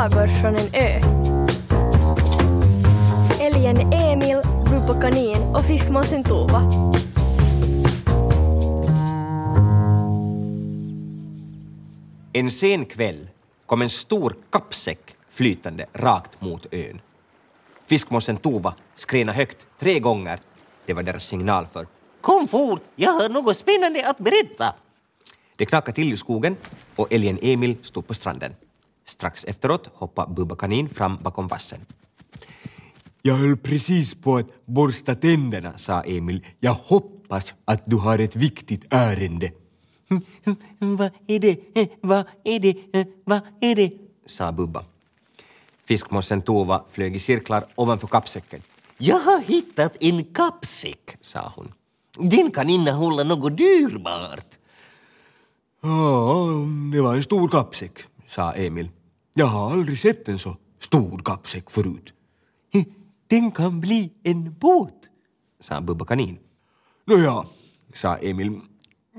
sagor från en ö. Älgen Emil, Rupa Kanin och fiskmåsen Tova. En sen kväll kom en stor kappsäck flytande rakt mot ön. Fiskmåsen Tova skrena högt tre gånger. Det var deras signal för Kom fort, jag har något spännande att berätta. Det knakade till i skogen och älgen Emil stod på stranden. Strax efteråt hoppade Bubba Kanin fram bakom vassen. Jag höll precis på att borsta tänderna, sa Emil. Jag hoppas att du har ett viktigt ärende. Vad är det, vad är det, vad är det? sa Bubba. Fiskmåsen Tova flög i cirklar ovanför kappsäcken. Jag har hittat en kappsäck, sa hon. Den kan innehålla något dyrbart. Ja, det var en stor kappsäck, sa Emil. Jag har aldrig sett en så stor kappsäck förut. Den kan bli en båt. sa Bubba Kanin. Nåja, sa Emil.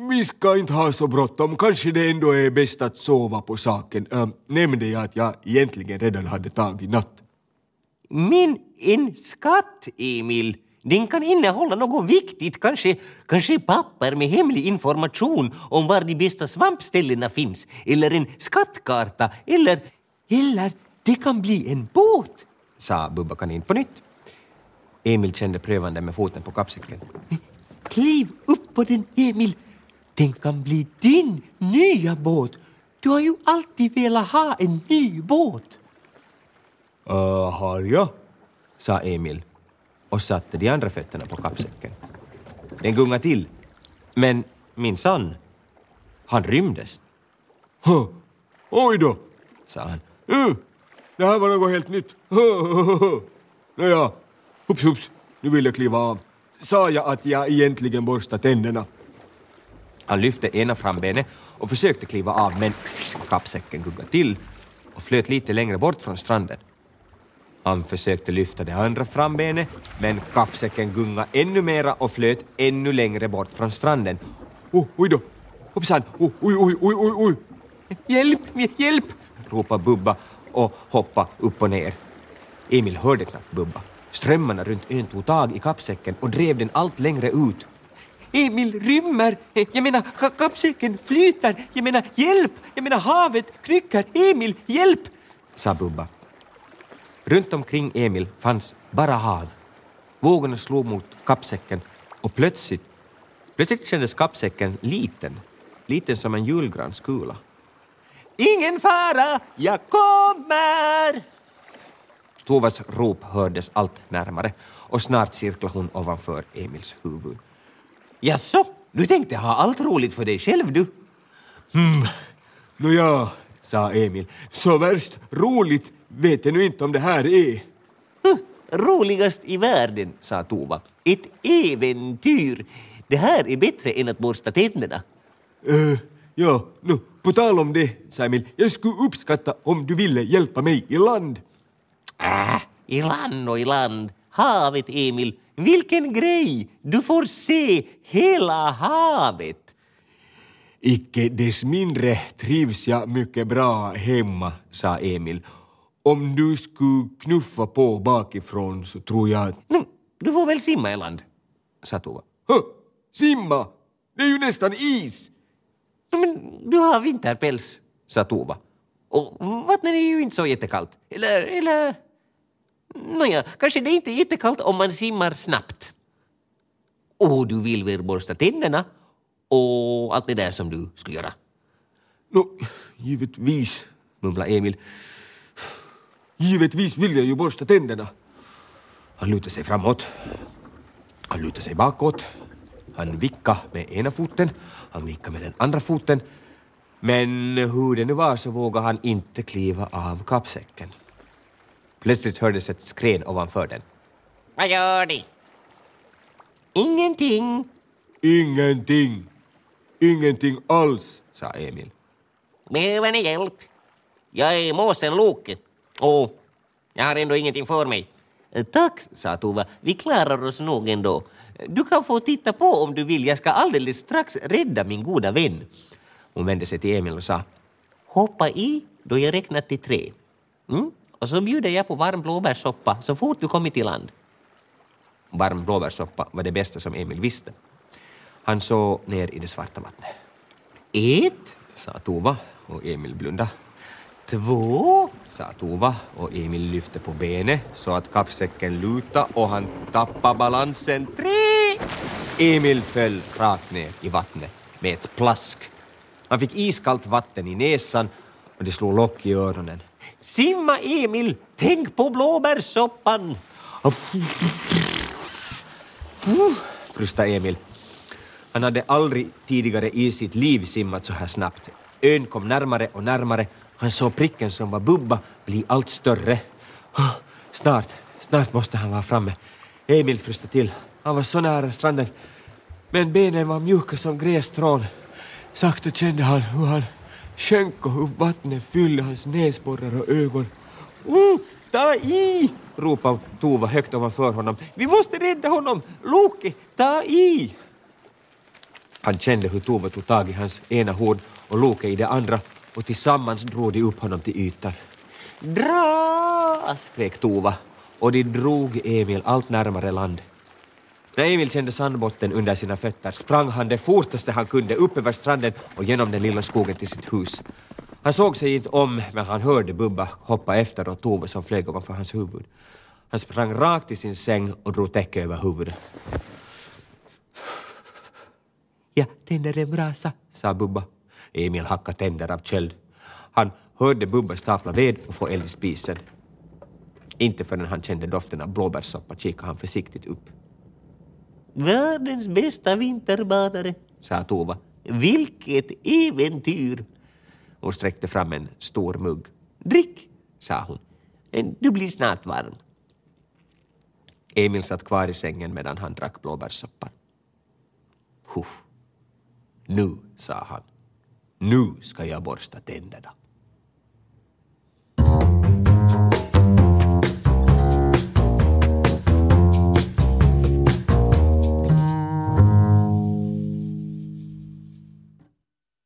Vi ska inte ha så bråttom. Kanske det ändå är bäst att sova på saken. Äh, nämnde jag att jag egentligen redan hade tagit natt? Men en skatt, Emil, den kan innehålla något viktigt, kanske, kanske papper med hemlig information om var de bästa svampställena finns, eller en skattkarta, eller, eller det kan bli en båt. sa Bubba Kanin på nytt. Emil kände prövande med foten på kappsäcken. Kliv upp på den, Emil. Den kan bli din nya båt. Du har ju alltid velat ha en ny båt. Uh, har jag? sa Emil och satte de andra fötterna på kappsäcken. Den gungade till, men minsann, han rymdes, Huh. Oj då, sa han. Mm. Det här var något helt nytt. Nåja, hups hups, nu vill jag kliva av. Sa jag att jag egentligen borstar tänderna? Han lyfte ena frambenet och försökte kliva av men kappsäcken guggade till och flöt lite längre bort från stranden. Han försökte lyfta det andra frambenet men kappsäcken gungade ännu mera och flöt ännu längre bort från stranden. Oh, oj då, hoppsan, oh, oj, oj, oj, oj, oj. Hjälp, hjälp! Ropade Bubba och hoppade upp och ner. Emil hörde knappt Bubba. Strömmarna runt ön tog tag i kappsäcken och drev den allt längre ut. Emil rymmer! Jag menar, kappsäcken flyter! Jag menar, hjälp! Jag menar, havet knycker! Emil, hjälp! sa Bubba. Runt omkring Emil fanns bara hav. Vågorna slog mot kappsäcken och plötsligt, plötsligt kändes kappsäcken liten. Liten som en julgranskula. Ingen fara, jag kommer! Tovas rop hördes allt närmare och snart cirklade hon ovanför Emils huvud. Jaså, du tänkte ha allt roligt för dig själv du? Nåja, sa Emil. Så värst roligt vet jag nu inte om det här är. Huh, roligast i världen, sa Tova. Ett äventyr. Det här är bättre än att borsta tänderna. Uh, ja, nu, på tal om det, sa Emil. Jag skulle uppskatta om du ville hjälpa mig i land. Äh, i land och i land. Havet, Emil. Vilken grej! Du får se hela havet. Icke dess mindre trivs jag mycket bra hemma, sa Emil. Om du skulle knuffa på bakifrån så tror jag. Nu, du får väl simma i land. sa Tova. Huh, simma! Det är ju nästan is! Men du har vinterpäls, sa Tova. Och vattnet är ju inte så jättekallt. Eller, eller... Nåja, kanske det inte är jättekallt om man simmar snabbt. Och du vill väl borsta tänderna och allt det där som du ska göra. Nå, givetvis, mumlade Emil. Givetvis vill jag ju borsta tänderna. Han lutade sig framåt. Han lutade sig bakåt. Han vickade med ena foten. Han vickade med den andra foten. Men hur det nu var så vågade han inte kliva av kappsäcken. Plötsligt hördes ett skren ovanför den. Vad gör ni? Ingenting. Ingenting. Ingenting alls. sa Emil. Behöver ni hjälp? Jag är måsen Loke. Och jag har ändå ingenting för mig. Tack, sa Tova. Vi klarar oss nog ändå. Du kan få titta på om du vill. Jag ska alldeles strax rädda min goda vän. Hon vände sig till Emil och sa Hoppa i då jag räknar till tre. Mm. Och så bjuder jag på varm blåbärssoppa så fort du kommit i land. Varm blåbärssoppa var det bästa som Emil visste. Han såg ner i det svarta vattnet. Ett, Sa Tova och Emil blundade. två, Sa Tova och Emil lyfte på benet så att kappsäcken lutade och han tappade balansen. Emil föll rakt ner i vattnet med ett plask. Han fick iskallt vatten i näsan och det slog lock i öronen. Simma Emil, tänk på blåbärssoppan! frustade Emil. Han hade aldrig tidigare i sitt liv simmat så här snabbt. Ön kom närmare och närmare. Han såg pricken som var Bubba bli allt större. Snart, snart måste han vara framme. Emil fryste till. Han var så nära stranden. Men benen var mjuka som grässtrån. Sakta kände han hur han sjönk och hur vattnet fyllde hans näsborrar och ögon. Mm, ta i! ropade Tova högt ovanför honom. Vi måste rädda honom! Loke, ta i! Han kände hur Tova tog tag i hans ena hård och Loke i det andra och tillsammans drog de upp honom till ytan. Dra! skrek Tova och de drog Emil allt närmare land. När Emil kände sandbotten under sina fötter sprang han det fortaste han kunde upp över stranden och genom den lilla skogen till sitt hus. Han såg sig inte om, men han hörde Bubba hoppa efter och Tove som flög ovanför hans huvud. Han sprang rakt till sin säng och drog täcke över huvudet. Jag tänder en brasa, sa Bubba. Emil hackade tänder av köld. Han hörde Bubba stapla ved och få eld i spisen. Inte förrän han kände doften av blåbärssoppa kikade han försiktigt upp. Världens bästa vinterbadare, Sa Tova. Vilket äventyr! Hon sträckte fram en stor mugg. Drick, Sa hon. du blir snart varm. Emil satt kvar i sängen medan han drack blåbärssoppan. Huff. Nu, sa han. Nu ska jag borsta tänderna.